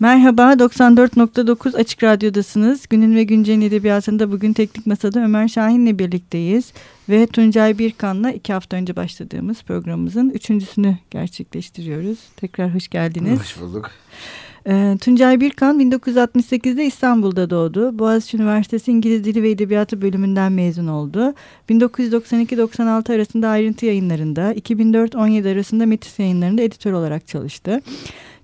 Merhaba, 94.9 Açık Radyo'dasınız. Günün ve Güncel'in edebiyatında bugün Teknik Masa'da Ömer Şahin'le birlikteyiz. Ve Tuncay Birkan'la iki hafta önce başladığımız programımızın üçüncüsünü gerçekleştiriyoruz. Tekrar hoş geldiniz. Hoş bulduk. Ee, Tuncay Birkan 1968'de İstanbul'da doğdu. Boğaziçi Üniversitesi İngiliz Dili ve Edebiyatı bölümünden mezun oldu. 1992-96 arasında ayrıntı yayınlarında, 2004-17 arasında Metis yayınlarında editör olarak çalıştı.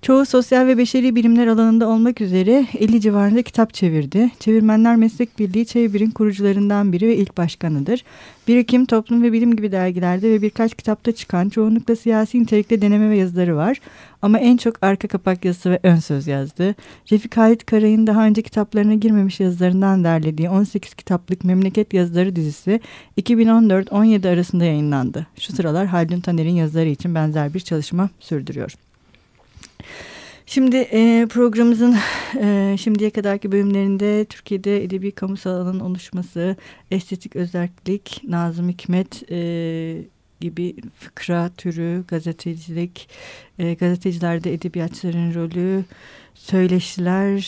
Çoğu sosyal ve beşeri bilimler alanında olmak üzere 50 civarında kitap çevirdi. Çevirmenler Meslek Birliği Çevir'in kurucularından biri ve ilk başkanıdır. Birikim, Toplum ve Bilim gibi dergilerde ve birkaç kitapta çıkan çoğunlukla siyasi nitelikte deneme ve yazıları var. Ama en çok arka kapak yazısı ve ön söz yazdı. Refik Halit Karay'ın daha önce kitaplarına girmemiş yazılarından derlediği 18 kitaplık Memleket Yazıları dizisi 2014-17 arasında yayınlandı. Şu sıralar Haldun Taner'in yazıları için benzer bir çalışma sürdürüyor. Şimdi e, programımızın e, şimdiye kadarki bölümlerinde Türkiye'de edebi kamusal alanın oluşması, estetik özellik, Nazım Hikmet e, gibi fıkra türü, gazetecilik, e, gazetecilerde edebiyatçıların rolü, söyleşiler,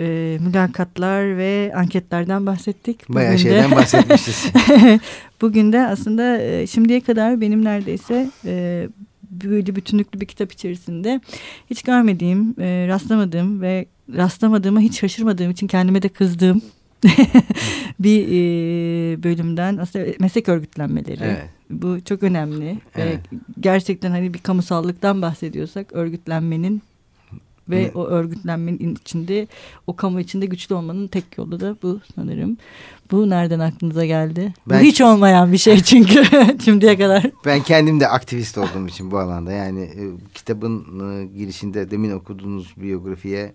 e, mülakatlar ve anketlerden bahsettik. Bayağı Bugün şeyden de, bahsetmişiz. Bugün de aslında e, şimdiye kadar benim neredeyse e, böyle bütünlüklü bir kitap içerisinde hiç görmediğim, e, rastlamadığım ve rastlamadığıma hiç şaşırmadığım için kendime de kızdığım bir e, bölümden aslında meslek örgütlenmeleri. Evet. Bu çok önemli. Evet. Ve gerçekten hani bir kamusallıktan bahsediyorsak örgütlenmenin ve evet. o örgütlenmenin içinde o kamu içinde güçlü olmanın tek yolu da bu sanırım. Bu nereden aklınıza geldi? Ben, bu hiç olmayan bir şey çünkü şimdiye kadar. Ben kendim de aktivist olduğum için bu alanda yani e, kitabın e, girişinde demin okuduğunuz biyografiye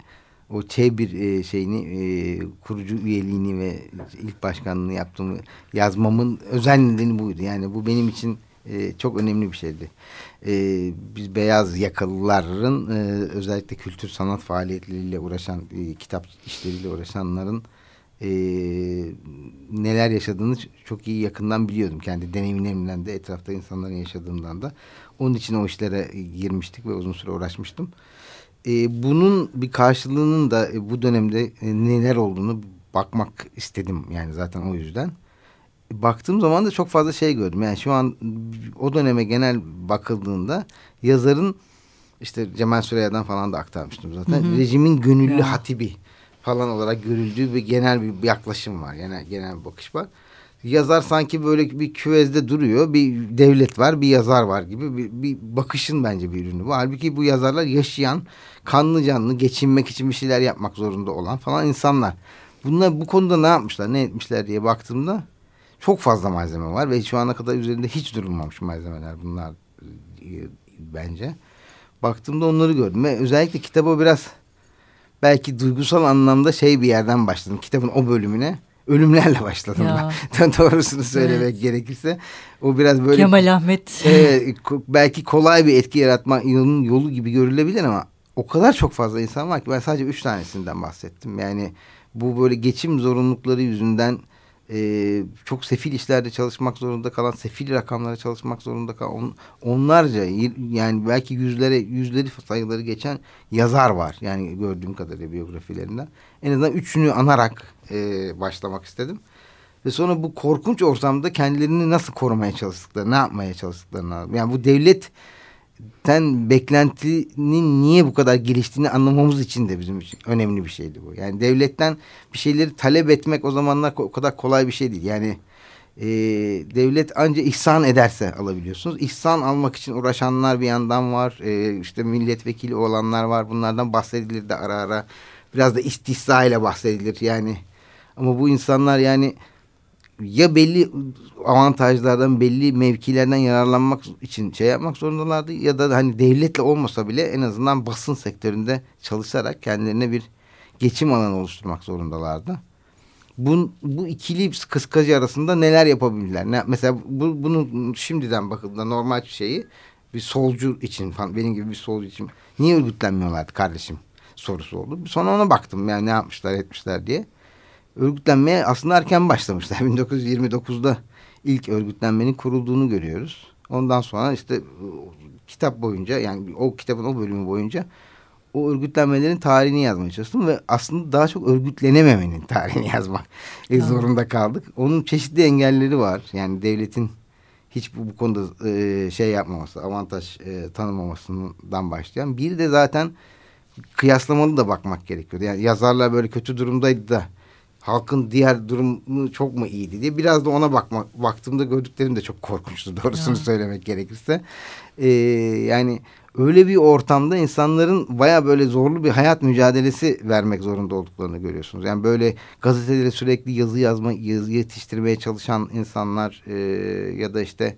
o Ç bir e, şeyini e, kurucu üyeliğini ve ilk başkanlığını yaptığımı yazmamın özel nedeni buydu. Yani bu benim için e, çok önemli bir şeydi. E, biz beyaz yakalıların e, özellikle kültür sanat faaliyetleriyle uğraşan, e, kitap işleriyle uğraşanların e, neler yaşadığını çok iyi yakından biliyordum. Kendi deneyimlerimden de etrafta insanların yaşadığından da. Onun için o işlere girmiştik ve uzun süre uğraşmıştım. E, bunun bir karşılığının da e, bu dönemde e, neler olduğunu bakmak istedim yani zaten o yüzden baktığım zaman da çok fazla şey gördüm. Yani şu an o döneme genel bakıldığında yazarın işte Cemal Süreyya'dan falan da aktarmıştım zaten. Hı hı. Rejimin gönüllü ya. hatibi falan olarak görüldüğü bir genel bir yaklaşım var. Yani genel bir bakış var. Yazar sanki böyle bir küvezde duruyor. Bir devlet var, bir yazar var gibi bir, bir bakışın bence bir ürünü bu. Halbuki bu yazarlar yaşayan, kanlı canlı, geçinmek için bir şeyler yapmak zorunda olan falan insanlar. Bunlar bu konuda ne yapmışlar, ne etmişler diye baktığımda çok fazla malzeme var ve şu ana kadar üzerinde hiç durulmamış malzemeler bunlar e, bence. Baktığımda onları gördüm ve özellikle kitaba biraz belki duygusal anlamda şey bir yerden başladım. Kitabın o bölümüne ölümlerle başladım ya. ben. Doğrusunu söylemek evet. gerekirse. O biraz böyle... Kemal Ahmet. E, belki kolay bir etki yaratma yolun yolu gibi görülebilir ama o kadar çok fazla insan var ki ben sadece üç tanesinden bahsettim. Yani bu böyle geçim zorunlulukları yüzünden e, çok sefil işlerde çalışmak zorunda kalan, sefil rakamlara çalışmak zorunda kalan on, onlarca yani belki yüzlere yüzleri sayıları geçen yazar var. Yani gördüğüm kadarıyla biyografilerinden. En azından üçünü anarak e, başlamak istedim. Ve sonra bu korkunç ortamda kendilerini nasıl korumaya çalıştıkları, ne yapmaya çalıştıklarını. Yani bu devlet ten beklentinin niye bu kadar geliştiğini anlamamız için de bizim için önemli bir şeydi bu. Yani devletten bir şeyleri talep etmek o zamanlar o kadar kolay bir şey değil. Yani e, devlet ancak ihsan ederse alabiliyorsunuz. İhsan almak için uğraşanlar bir yandan var. E, işte milletvekili olanlar var. Bunlardan bahsedilir de ara ara. Biraz da istihza ile bahsedilir yani. Ama bu insanlar yani ya belli avantajlardan belli mevkilerden yararlanmak için şey yapmak zorundalardı ya da hani devletle olmasa bile en azından basın sektöründe çalışarak kendilerine bir geçim alanı oluşturmak zorundalardı. Bu, bu ikili kıskacı arasında neler yapabilirler? Ne, mesela bu, bunu şimdiden bakıldığında normal bir şeyi bir solcu için falan benim gibi bir solcu için niye örgütlenmiyorlardı kardeşim sorusu oldu. Sonra ona baktım yani ne yapmışlar etmişler diye örgütlenmeye aslında erken başlamışlar. 1929'da ilk örgütlenmenin kurulduğunu görüyoruz. Ondan sonra işte kitap boyunca yani o kitabın o bölümü boyunca o örgütlenmelerin tarihini yazmaya çalıştım ve aslında daha çok örgütlenememenin tarihini yazmak e, zorunda kaldık. Onun çeşitli engelleri var. Yani devletin hiç bu, bu konuda e, şey yapmaması, avantaj e, tanımamasından başlayan. Bir de zaten kıyaslamalı da bakmak gerekiyordu. Yani yazarlar böyle kötü durumdaydı da halkın diğer durumu çok mu iyiydi diye biraz da ona bakmak baktığımda gördüklerim de çok korkunçtu doğrusunu ya. söylemek gerekirse. Ee, yani öyle bir ortamda insanların baya böyle zorlu bir hayat mücadelesi vermek zorunda olduklarını görüyorsunuz. Yani böyle gazetelere sürekli yazı yazma, yazı yetiştirmeye çalışan insanlar e, ya da işte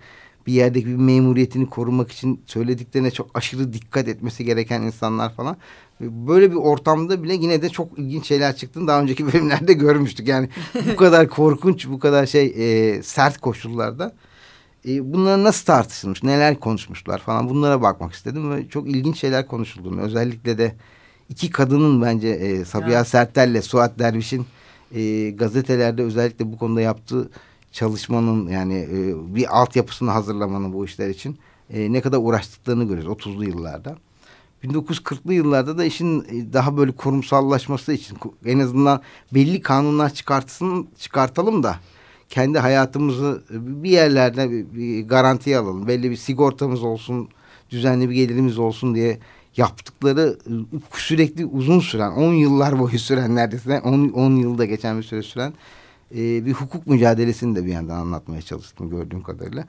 bir yerdeki bir memuriyetini korumak için söylediklerine çok aşırı dikkat etmesi gereken insanlar falan. Böyle bir ortamda bile yine de çok ilginç şeyler çıktığını daha önceki bölümlerde görmüştük. Yani bu kadar korkunç, bu kadar şey e, sert koşullarda e, bunlar nasıl tartışılmış, neler konuşmuşlar falan bunlara bakmak istedim ve çok ilginç şeyler konuşulduğunu özellikle de iki kadının bence e, Sabiha evet. Sertel ile Suat Derviş'in e, gazetelerde özellikle bu konuda yaptığı çalışmanın yani e, bir altyapısını hazırlamanın bu işler için e, ne kadar uğraştıklarını görüyoruz 30'lu yıllarda. 1940'lı yıllarda da işin e, daha böyle kurumsallaşması için en azından belli kanunlar çıkartsın çıkartalım da kendi hayatımızı bir yerlerde bir garantiye alalım. Belli bir sigortamız olsun, düzenli bir gelirimiz olsun diye yaptıkları sürekli uzun süren, 10 yıllar boyu süren neredeyse 10, 10 yılda geçen bir süre süren e, bir hukuk mücadelesini de bir yandan anlatmaya çalıştım gördüğüm kadarıyla.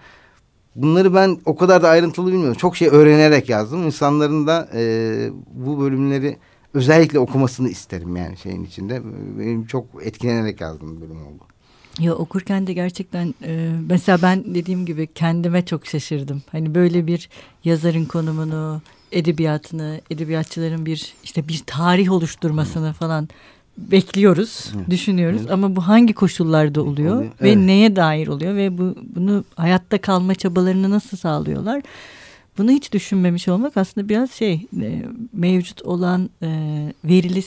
Bunları ben o kadar da ayrıntılı bilmiyorum. Çok şey öğrenerek yazdım. İnsanların da e, bu bölümleri özellikle okumasını isterim yani şeyin içinde. Benim çok etkilenerek yazdığım bölüm oldu. Ya okurken de gerçekten e, mesela ben dediğim gibi kendime çok şaşırdım. Hani böyle bir yazarın konumunu, edebiyatını, edebiyatçıların bir işte bir tarih oluşturmasını falan bekliyoruz, evet. düşünüyoruz evet. ama bu hangi koşullarda oluyor oluyor. ve evet. neye dair oluyor ve bu bunu hayatta kalma çabalarını nasıl sağlıyorlar? Bunu hiç düşünmemiş olmak aslında biraz şey e, mevcut olan e, verili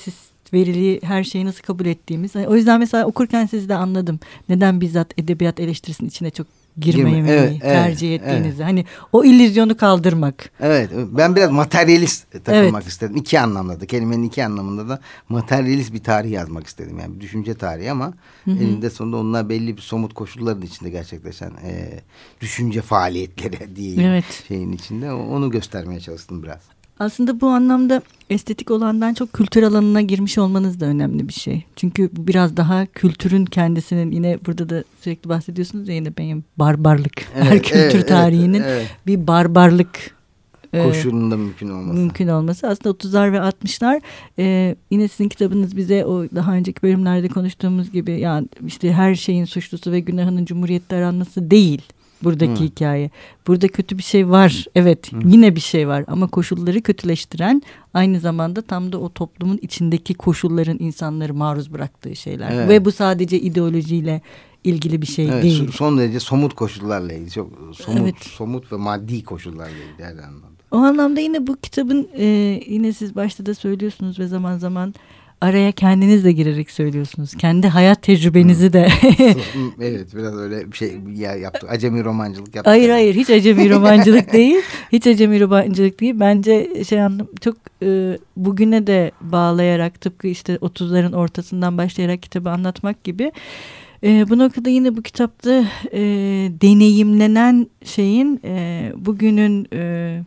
verili her şeyi nasıl kabul ettiğimiz. O yüzden mesela okurken sizi de anladım. Neden bizzat edebiyat eleştirisinin içine çok girmeyi evet, tercih evet, ettiğinizi. Evet. Hani o illüzyonu kaldırmak. Evet ben biraz materyalist takılmak evet. istedim. İki anlamda da kelimenin iki anlamında da materyalist bir tarih yazmak istedim. Yani bir düşünce tarihi ama Hı -hı. elinde sonunda onlar belli bir somut koşulların içinde gerçekleşen e, düşünce faaliyetleri diyeyim evet. şeyin içinde. Onu göstermeye çalıştım biraz. Aslında bu anlamda estetik olandan çok kültür alanına girmiş olmanız da önemli bir şey. Çünkü biraz daha kültürün kendisinin yine burada da sürekli bahsediyorsunuz ya yine benim barbarlık. Evet, Her kültür evet, tarihinin evet, evet. bir barbarlık e, koşulunda mümkün olması. Mümkün olması. Aslında 30'lar ve 60'lar e, yine sizin kitabınız bize o daha önceki bölümlerde konuştuğumuz gibi yani işte her şeyin suçlusu ve günahının cumhuriyette aranması değil buradaki Hı. hikaye. Burada kötü bir şey var. Evet Hı. yine bir şey var ama koşulları kötüleştiren aynı zamanda tam da o toplumun içindeki koşulların insanları maruz bıraktığı şeyler. Evet. Ve bu sadece ideolojiyle ilgili bir şey evet, değil. Son derece somut koşullarla ilgili. Çok somut, evet. somut ve maddi koşullarla ilgili her anlamda. O anlamda yine bu kitabın e, yine siz başta da söylüyorsunuz ve zaman zaman araya kendiniz de girerek söylüyorsunuz. Kendi hayat tecrübenizi de. evet biraz öyle bir şey ya yaptık. Acemi romancılık yaptık. Hayır hayır hiç acemi romancılık değil. Hiç acemi romancılık değil. Bence şey anlam çok e, bugüne de bağlayarak tıpkı işte 30'ların ortasından başlayarak kitabı anlatmak gibi. E, bu noktada yine bu kitapta e, deneyimlenen şeyin e, bugünün e,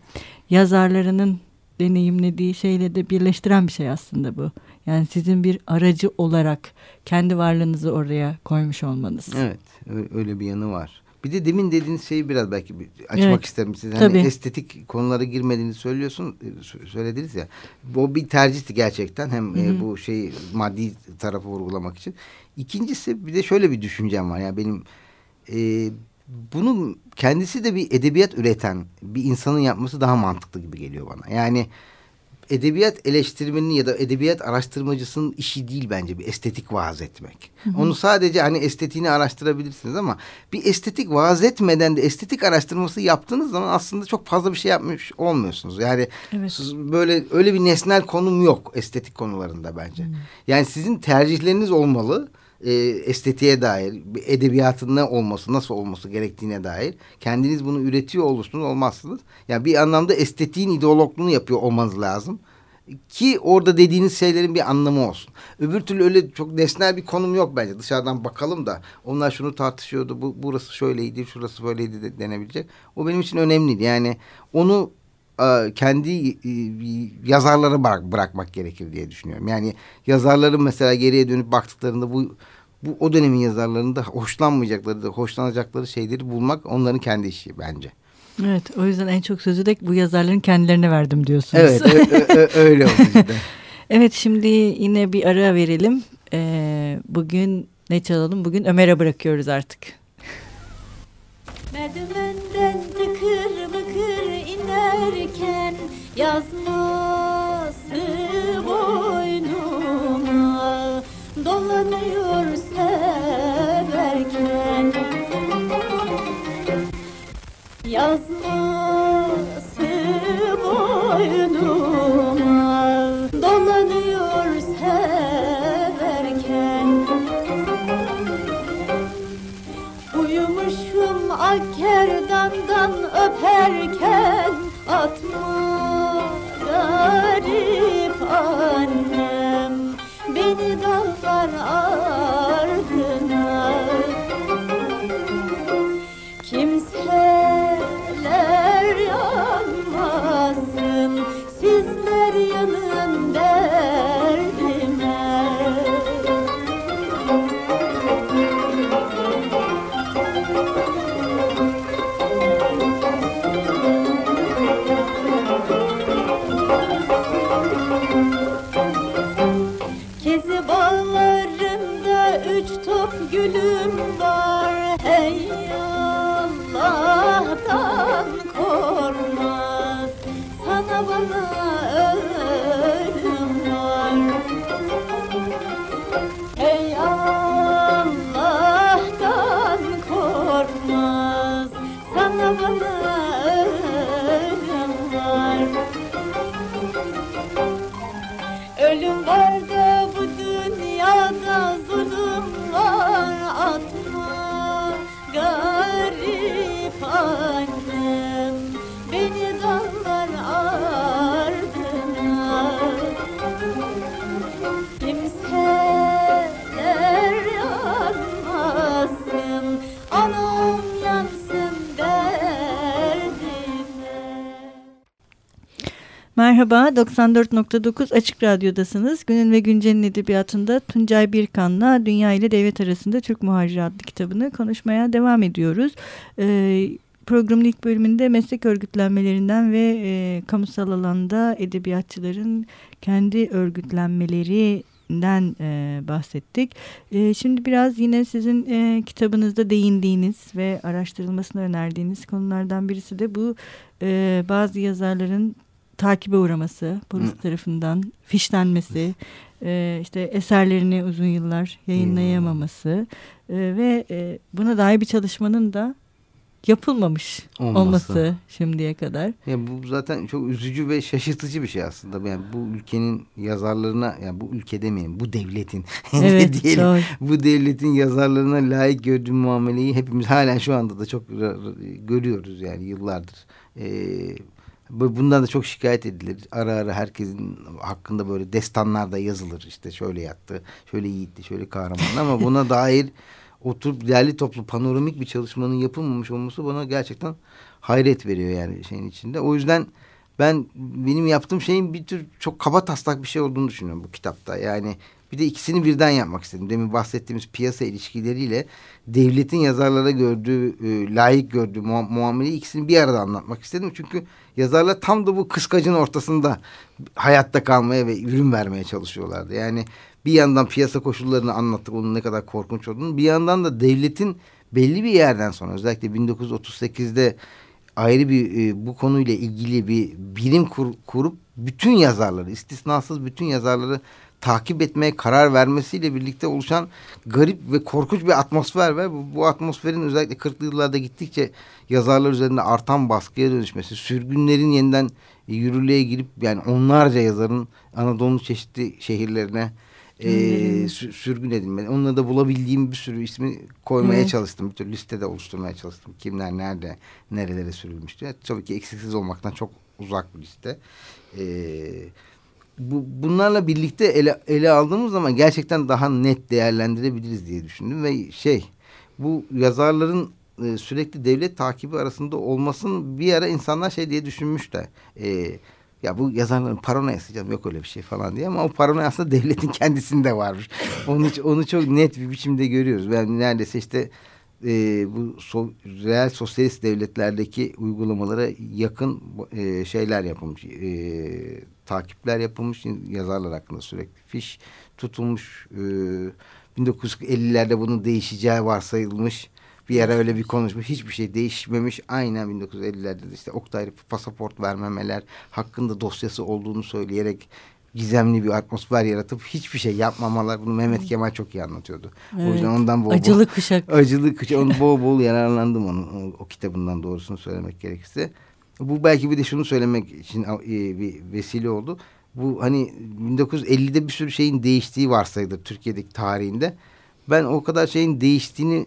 yazarlarının deneyimlediği şeyle de birleştiren bir şey aslında bu. Yani sizin bir aracı olarak kendi varlığınızı oraya koymuş olmanız. Evet öyle bir yanı var. Bir de demin dediğiniz şeyi biraz belki açmak evet, isterim size. Hani tabii. estetik konulara girmediğini söylüyorsun, e, söylediniz ya. Bu bir tercihti gerçekten. Hem Hı -hı. E, bu şeyi maddi tarafı vurgulamak için. İkincisi bir de şöyle bir düşüncem var. Yani benim e, bunu kendisi de bir edebiyat üreten bir insanın yapması daha mantıklı gibi geliyor bana. Yani edebiyat eleştirmenin ya da edebiyat araştırmacısının işi değil bence bir estetik vaaz etmek. Hı hı. Onu sadece hani estetiğini araştırabilirsiniz ama bir estetik vaaz etmeden de estetik araştırması yaptığınız zaman aslında çok fazla bir şey yapmış olmuyorsunuz. Yani evet. böyle öyle bir nesnel konum yok estetik konularında bence. Hı. Yani sizin tercihleriniz olmalı e, estetiğe dair, edebiyatın ne olması, nasıl olması gerektiğine dair kendiniz bunu üretiyor olursunuz olmazsınız. Yani bir anlamda estetiğin ideologluğunu yapıyor olmanız lazım. ki orada dediğiniz şeylerin bir anlamı olsun. Öbür türlü öyle çok nesnel bir konum yok bence. Dışarıdan bakalım da onlar şunu tartışıyordu. Bu burası şöyleydi, şurası böyleydi de denebilecek. O benim için önemliydi. Yani onu kendi e, yazarları bırak, bırakmak gerekir diye düşünüyorum. Yani yazarların mesela geriye dönüp baktıklarında bu bu o dönemin yazarlarında hoşlanmayacakları, hoşlanacakları şeyleri bulmak onların kendi işi bence. Evet o yüzden en çok sözü de bu yazarların kendilerine verdim diyorsunuz. Evet öyle oldu işte. evet şimdi yine bir ara verelim. Ee, bugün ne çalalım? Bugün Ömer'e bırakıyoruz artık. Merdivenden tıkır inerken yazması Amen. Ölüm var Merhaba, 94.9 Açık Radyo'dasınız. Günün ve Güncel'in edebiyatında Tuncay Birkan'la Dünya ile Devlet Arasında Türk Muhacir adlı kitabını konuşmaya devam ediyoruz. Ee, programın ilk bölümünde meslek örgütlenmelerinden ve e, kamusal alanda edebiyatçıların kendi örgütlenmelerinden e, bahsettik. E, şimdi biraz yine sizin e, kitabınızda değindiğiniz ve araştırılmasını önerdiğiniz konulardan birisi de bu e, bazı yazarların takibe uğraması, polis Hı. tarafından fişlenmesi, e, işte eserlerini uzun yıllar yayınlayamaması e, ve e, buna dair bir çalışmanın da yapılmamış Olması. olması şimdiye kadar. Ya bu zaten çok üzücü ve şaşırtıcı bir şey aslında. Yani bu ülkenin yazarlarına, yani bu ülke demeyin, bu devletin Evet, diyelim. çok. Bu devletin yazarlarına layık gördüğü muameleyi hepimiz halen şu anda da çok görüyoruz yani yıllardır. Ee, bundan da çok şikayet edilir. Ara ara herkesin hakkında böyle destanlar da yazılır. İşte şöyle yattı, şöyle yiğitti, şöyle kahraman ama buna dair oturup değerli toplu panoramik bir çalışmanın yapılmamış olması bana gerçekten hayret veriyor yani şeyin içinde. O yüzden ben benim yaptığım şeyin bir tür çok kaba taslak bir şey olduğunu düşünüyorum bu kitapta. Yani bir de ikisini birden yapmak istedim. Demin bahsettiğimiz piyasa ilişkileriyle devletin yazarlara gördüğü, e, layık gördüğü mua- muameleyi ikisini bir arada anlatmak istedim. Çünkü yazarlar tam da bu kıskacın ortasında hayatta kalmaya ve ürün vermeye çalışıyorlardı. Yani bir yandan piyasa koşullarını anlattık onun ne kadar korkunç olduğunu. Bir yandan da devletin belli bir yerden sonra özellikle 1938'de ayrı bir e, bu konuyla ilgili bir birim kur- kurup bütün yazarları istisnasız bütün yazarları takip etmeye karar vermesiyle birlikte oluşan garip ve korkunç bir atmosfer var. Bu, bu atmosferin özellikle 40'lı yıllarda gittikçe yazarlar üzerinde artan baskıya dönüşmesi, sürgünlerin yeniden yürürlüğe girip yani onlarca yazarın Anadolu'nun çeşitli şehirlerine e, sü- sürgün edilmeli. Onları da bulabildiğim bir sürü ismi koymaya Evet. çalıştım. Bir tür liste de oluşturmaya çalıştım. Kimler nerede, nerelere sürülmüştü. Tabii ki eksiksiz olmaktan çok uzak bir liste. Ee, bu, bunlarla birlikte ele, ele aldığımız zaman gerçekten daha net değerlendirebiliriz diye düşündüm ve şey bu yazarların e, sürekli devlet takibi arasında olmasın bir ara insanlar şey diye düşünmüşler. E, ya bu yazarların paranoyası canım yok öyle bir şey falan diye ama o paranoya aslında devletin kendisinde varmış. Onu, onu çok net bir biçimde görüyoruz. Ben neredeyse işte e, bu so, reel sosyalist devletlerdeki uygulamalara yakın e, şeyler yapılmış. E, takipler yapılmış yazarlar hakkında sürekli fiş tutulmuş. E, 1950'lerde bunun değişeceği varsayılmış. Bir ara öyle bir konuşmuş. Hiçbir şey değişmemiş. Aynen 1950'lerde de işte Oktay pasaport vermemeler hakkında dosyası olduğunu söyleyerek gizemli bir atmosfer yaratıp hiçbir şey yapmamalar. Bunu Mehmet Kemal çok iyi anlatıyordu. Evet. O yüzden ondan bol Acılı bol, kuşak. Acılı kuşak. Onu bol bol yararlandım onun o, o kitabından doğrusunu söylemek gerekirse. Bu belki bir de şunu söylemek için e, bir vesile oldu. Bu hani 1950'de bir sürü şeyin değiştiği varsayılır Türkiye'deki tarihinde. Ben o kadar şeyin değiştiğini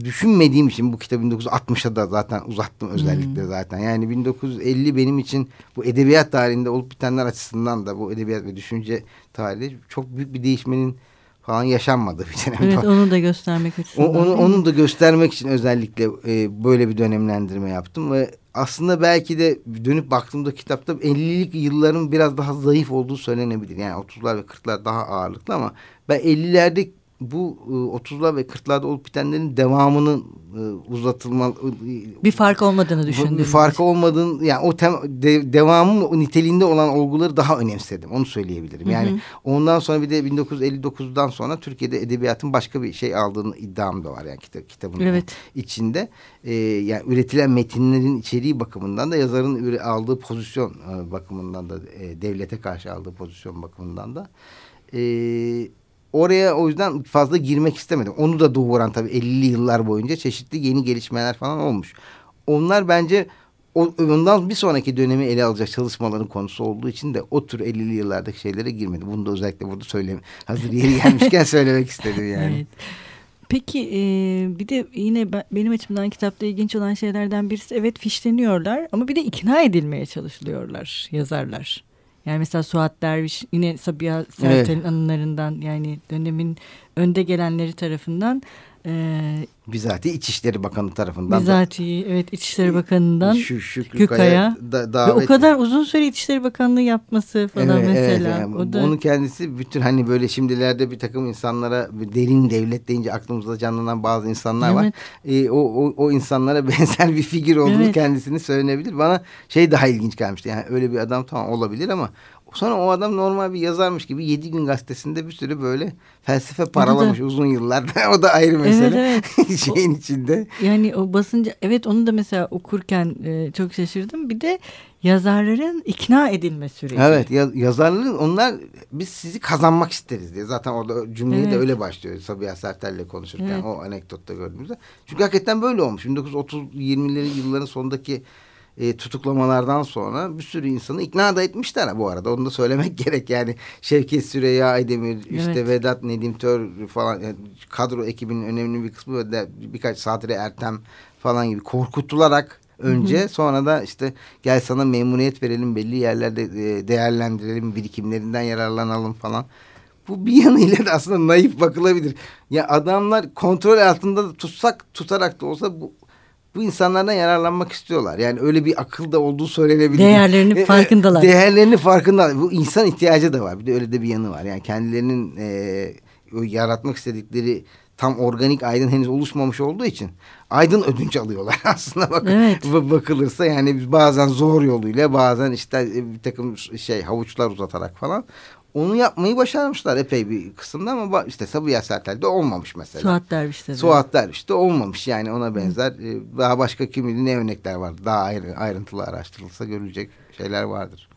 düşünmediğim için bu kitabı 1960'a da zaten uzattım özellikle hmm. zaten. Yani 1950 benim için bu edebiyat tarihinde olup bitenler açısından da bu edebiyat ve düşünce tarihi çok büyük bir değişmenin falan yaşanmadı bir dönem. Evet onu da göstermek için. onu, onu da göstermek için özellikle e, böyle bir dönemlendirme yaptım ve aslında belki de dönüp baktığımda kitapta 50'lik yılların biraz daha zayıf olduğu söylenebilir. Yani 30'lar ve 40'lar daha ağırlıklı ama ben 50'lerde bu 30'lar e, ve 40'larda olup bitenlerin devamının e, uzatılma bir fark olmadığını düşündüm. Bir fark olmadığını yani o tem, de, devamı niteliğinde olan olguları daha önemsedim. Onu söyleyebilirim. Yani hı hı. ondan sonra bir de 1959'dan sonra Türkiye'de edebiyatın başka bir şey aldığını iddiam da var yani kitap, kitabın evet. içinde. Ee, yani üretilen metinlerin içeriği bakımından da yazarın aldığı pozisyon e, bakımından da e, devlete karşı aldığı pozisyon bakımından da eee oraya o yüzden fazla girmek istemedim. Onu da doğuran tabii 50'li yıllar boyunca çeşitli yeni gelişmeler falan olmuş. Onlar bence ondan bir sonraki dönemi ele alacak çalışmaların konusu olduğu için de o tür 50'li yıllardaki şeylere girmedi. Bunu da özellikle burada söyleme. Hazır yeri gelmişken söylemek istedim yani. Evet. Peki e, bir de yine ben, benim açımdan kitapta ilginç olan şeylerden birisi evet fişleniyorlar ama bir de ikna edilmeye çalışılıyorlar yazarlar. Yani mesela Suat Derviş yine Sabiha Sertel'in evet. anılarından yani dönemin önde gelenleri tarafından e, Bizatihi İçişleri Bakanı tarafından Bizatihi evet İçişleri Bakanı'ndan şu, Şükrü Gükaya da, davet... ve o kadar uzun süre İçişleri Bakanlığı yapması falan evet, mesela. Evet, o da... Onun kendisi bütün hani böyle şimdilerde bir takım insanlara derin devlet deyince aklımızda canlanan bazı insanlar evet. var. E, o, o, o insanlara benzer bir figür olduğunu evet. kendisini söylenebilir. Bana şey daha ilginç gelmişti. Yani öyle bir adam tamam olabilir ama Sonra o adam normal bir yazarmış gibi Yedi Gün Gazetesi'nde bir sürü böyle felsefe paralamış da, uzun yıllar. o da ayrı mesele. Evet, evet. Şeyin o, içinde. Yani o basınca evet onu da mesela okurken e, çok şaşırdım. Bir de yazarların ikna edilme süreci. Evet yaz, yazarların onlar biz sizi kazanmak isteriz diye. Zaten orada cümleyi evet. de öyle başlıyor Sabiha Sertel'le konuşurken evet. o anekdotta gördüğümüzde. Çünkü hakikaten böyle olmuş. 1930-20'leri yılların sonundaki e, tutuklamalardan sonra bir sürü insanı ikna da etmişler bu arada. Onu da söylemek gerek yani Şevket Süreyya Aydemir, evet. işte Vedat Nedim Tör falan yani kadro ekibinin önemli bir kısmı ve de birkaç Sadri Ertem falan gibi korkutularak önce hı hı. sonra da işte gel sana memnuniyet verelim belli yerlerde e, değerlendirelim birikimlerinden yararlanalım falan. Bu bir yanıyla da aslında naif bakılabilir. Ya adamlar kontrol altında tutsak tutarak da olsa bu bu insanlardan yararlanmak istiyorlar. Yani öyle bir akılda olduğu söylenebilir. Değerlerinin e, farkındalar. Değerlerini farkında. Bu insan ihtiyacı da var. Bir de öyle de bir yanı var. Yani kendilerinin e, yaratmak istedikleri tam organik aydın henüz oluşmamış olduğu için aydın ödünç alıyorlar aslında bak evet. bakılırsa yani bazen zor yoluyla bazen işte e, bir takım şey havuçlar uzatarak falan onu yapmayı başarmışlar epey bir kısımda ama işte Sabiha Sertel'de olmamış mesela. Suat Derviş'te de. Suat Derviş'te olmamış yani ona benzer Hı. E, daha başka kim ne örnekler var daha ayrı, ayrıntılı araştırılsa görülecek şeyler vardır.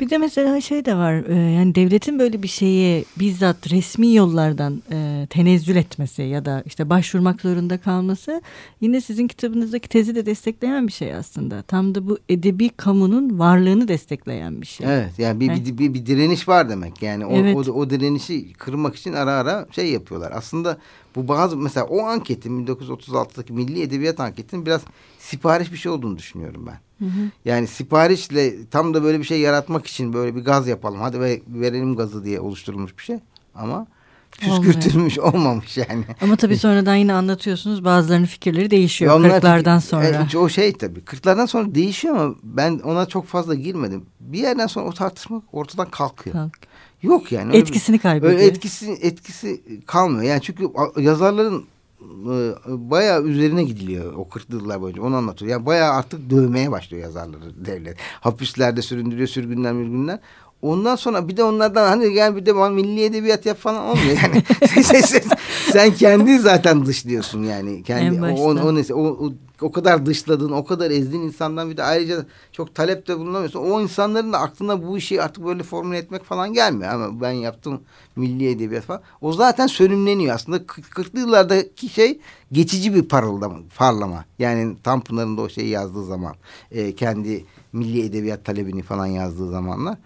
Bir de mesela şey de var e, yani devletin böyle bir şeye bizzat resmi yollardan e, tenezzül etmesi ya da işte başvurmak zorunda kalması yine sizin kitabınızdaki tezi de destekleyen bir şey aslında. Tam da bu edebi kamunun varlığını destekleyen bir şey. Evet yani bir, bir, bir, bir direniş var demek yani o, evet. o, o direnişi kırmak için ara ara şey yapıyorlar. Aslında bu bazı mesela o anketin 1936'daki Milli Edebiyat anketinin biraz sipariş bir şey olduğunu düşünüyorum ben. Hı hı. Yani siparişle tam da böyle bir şey yaratmak için böyle bir gaz yapalım. Hadi ve- verelim gazı diye oluşturulmuş bir şey. Ama püskürtülmüş olmamış yani. Ama tabii sonradan yine anlatıyorsunuz bazılarının fikirleri değişiyor Ya onlar kırklardan fikir- sonra. E, o şey tabii. Kırklardan sonra değişiyor ama ben ona çok fazla girmedim. Bir yerden sonra o tartışma ortadan kalkıyor. Kalk. Yok yani. öyle bir- Etkisini kaybediyor. Öyle etkisi etkisi kalmıyor. Yani çünkü yazarların e, bayağı üzerine gidiliyor o 40'lı yıllar boyunca. Onu anlatıyor. Yani bayağı artık dövmeye başlıyor yazarları devlet. Hapislerde süründürüyor sürgünler mürgünler. Ondan sonra bir de onlardan hani gel bir de bana milli edebiyat yap falan olmuyor. Yani sen, sen, sen kendi zaten dışlıyorsun yani. En Kendi o, o, neyse, o, o, o kadar dışladın, o kadar ezdin insandan bir de ayrıca çok talepte bulunamıyorsun. O insanların da aklına bu işi artık böyle formüle etmek falan gelmiyor. Ama ben yaptım milli edebiyat falan. O zaten sönümleniyor aslında. Kı- 40'lı yıllardaki şey geçici bir parıldama, parlama. Yani Tanpınar'ın da o şeyi yazdığı zaman e, kendi milli edebiyat talebini falan yazdığı zamanlar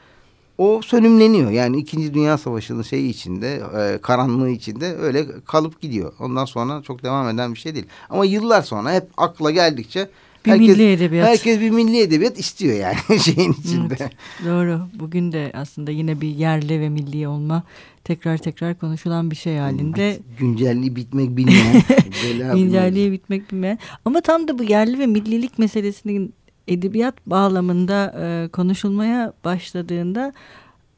o sönümleniyor. Yani İkinci Dünya Savaşı'nın şeyi içinde, e, karanlığı içinde öyle kalıp gidiyor. Ondan sonra çok devam eden bir şey değil. Ama yıllar sonra hep akla geldikçe Bir herkes, milli edebiyat. herkes bir milli edebiyat istiyor yani şeyin içinde. Evet, doğru. Bugün de aslında yine bir yerli ve milli olma tekrar tekrar konuşulan bir şey halinde. Güncelliği bitmek bilmeyen. bela Güncelliğe bitmek bilmeyen. Ama tam da bu yerli ve millilik meselesinin edebiyat bağlamında e, konuşulmaya başladığında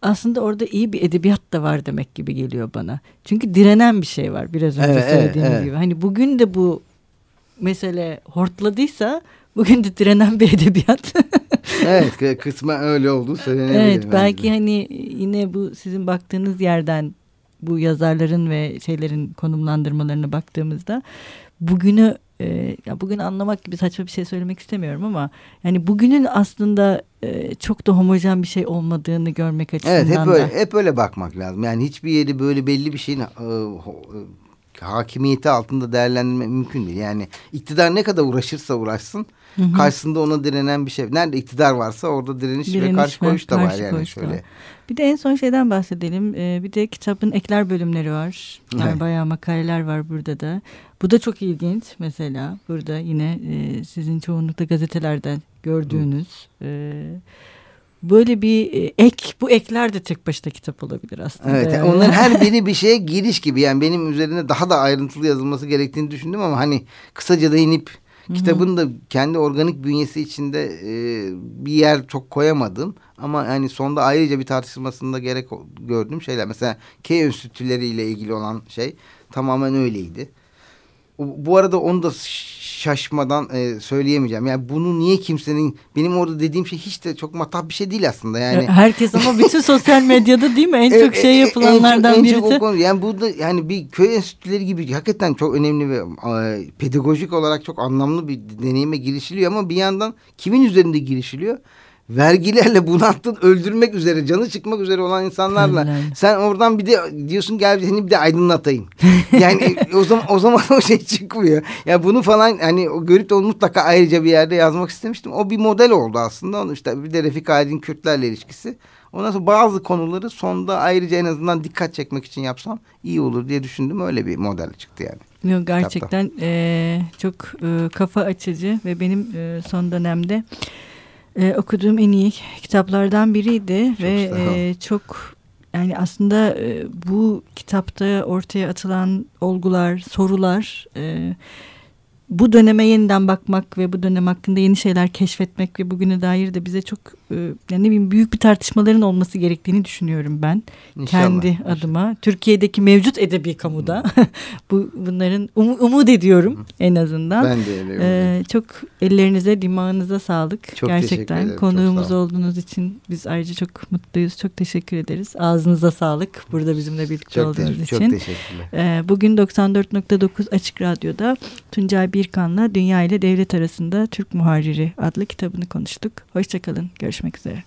aslında orada iyi bir edebiyat da var demek gibi geliyor bana. Çünkü direnen bir şey var biraz önce Evet, evet, söylediğimiz evet. gibi. Hani bugün de bu mesele hortladıysa bugün de direnen bir edebiyat. evet kı- kısmen öyle olduğu söylenebilir. evet bence. belki hani yine bu sizin baktığınız yerden bu yazarların ve şeylerin konumlandırmalarına baktığımızda bugünü e, ya bugün anlamak gibi saçma bir şey söylemek istemiyorum ama yani bugünün aslında e, çok da homojen bir şey olmadığını görmek açısından Evet hep da. öyle, hep öyle bakmak lazım. Yani hiçbir yeri böyle belli bir şeyin e, e, hakimiyeti altında değerlendirmek mümkün değil. Yani iktidar ne kadar uğraşırsa uğraşsın Hı hı. karşısında ona direnen bir şey. Nerede iktidar varsa orada direniş, ve Direniş karşı var, koyuş da var karşı yani koyuş şöyle. var. Bir de en son şeyden bahsedelim. Ee, bir de kitabın ekler bölümleri var. Yani Evet. bayağı makaleler var burada da. Bu da çok ilginç mesela. Burada yine e, sizin çoğunlukla gazetelerden gördüğünüz e, böyle bir e, ek. Bu ekler de tek başına kitap olabilir aslında. Evet yani. onların her biri bir şeye giriş gibi. Yani benim üzerine daha da ayrıntılı yazılması gerektiğini düşündüm ama hani kısaca da inip kitabın da kendi organik bünyesi içinde e, bir yer çok koyamadım. Ama hani sonda ayrıca bir tartışılmasında gerek gördüğüm şeyler. Mesela K enstitüleriyle ilgili olan şey tamamen öyleydi. Bu arada onu da şaşmadan e, söyleyemeyeceğim. Yani bunu niye kimsenin benim orada dediğim şey hiç de çok matah bir şey değil aslında. Yani Herkes ama bütün sosyal medyada değil mi? En çok şey yapılanlardan en çok, en çok birisi. o konu. Yani burada yani bir köy enstitüleri gibi hakikaten çok önemli ve e, pedagojik olarak çok anlamlı bir deneyime girişiliyor ama bir yandan kimin üzerinde girişiliyor? Vergilerle bunalttın öldürmek üzere canı çıkmak üzere olan insanlarla Aynen. sen oradan bir de diyorsun gel seni bir de aydınlatayım. Yani o zaman o zaman o şey çıkmıyor. Ya bunu falan hani görüp de onu mutlaka ayrıca bir yerde yazmak istemiştim. O bir model oldu aslında. Onu işte bir de Refik Aydın Kürtlerle ilişkisi. Ondan sonra bazı konuları sonda ayrıca en azından dikkat çekmek için yapsam iyi olur diye düşündüm. Öyle bir model çıktı yani. Yok, gerçekten eee, çok eee, kafa açıcı ve benim eee, son dönemde eee, okuduğum en iyi kitaplardan biriydi ve sağ ol. eee, çok yani aslında eee, bu kitapta ortaya atılan olgular, sorular eee, bu döneme yeniden bakmak ve bu dönem hakkında yeni şeyler keşfetmek ve bugüne dair de bize çok eee, yani ne bileyim büyük bir tartışmaların olması gerektiğini düşünüyorum ben İnşallah. kendi adıma Türkiye'deki mevcut edebi kamuda bu bunların um- umut ediyorum en azından. Ben de öyle. Ee, çok ellerinize, dimağınıza sağlık. Çok Gerçekten ederim, çok konuğumuz olduğunuz için biz ayrıca çok mutluyuz. Çok teşekkür ederiz. Ağzınıza sağlık. Burada bizimle birlikte çok, olduğunuz çok için. teşekkürler. Ee, bugün 94.9 Açık Radyo'da Tuncay Birkan'la Dünya ile Devlet Arasında Türk Muharriri adlı kitabını konuştuk. Hoşçakalın. Görüşmek üzere.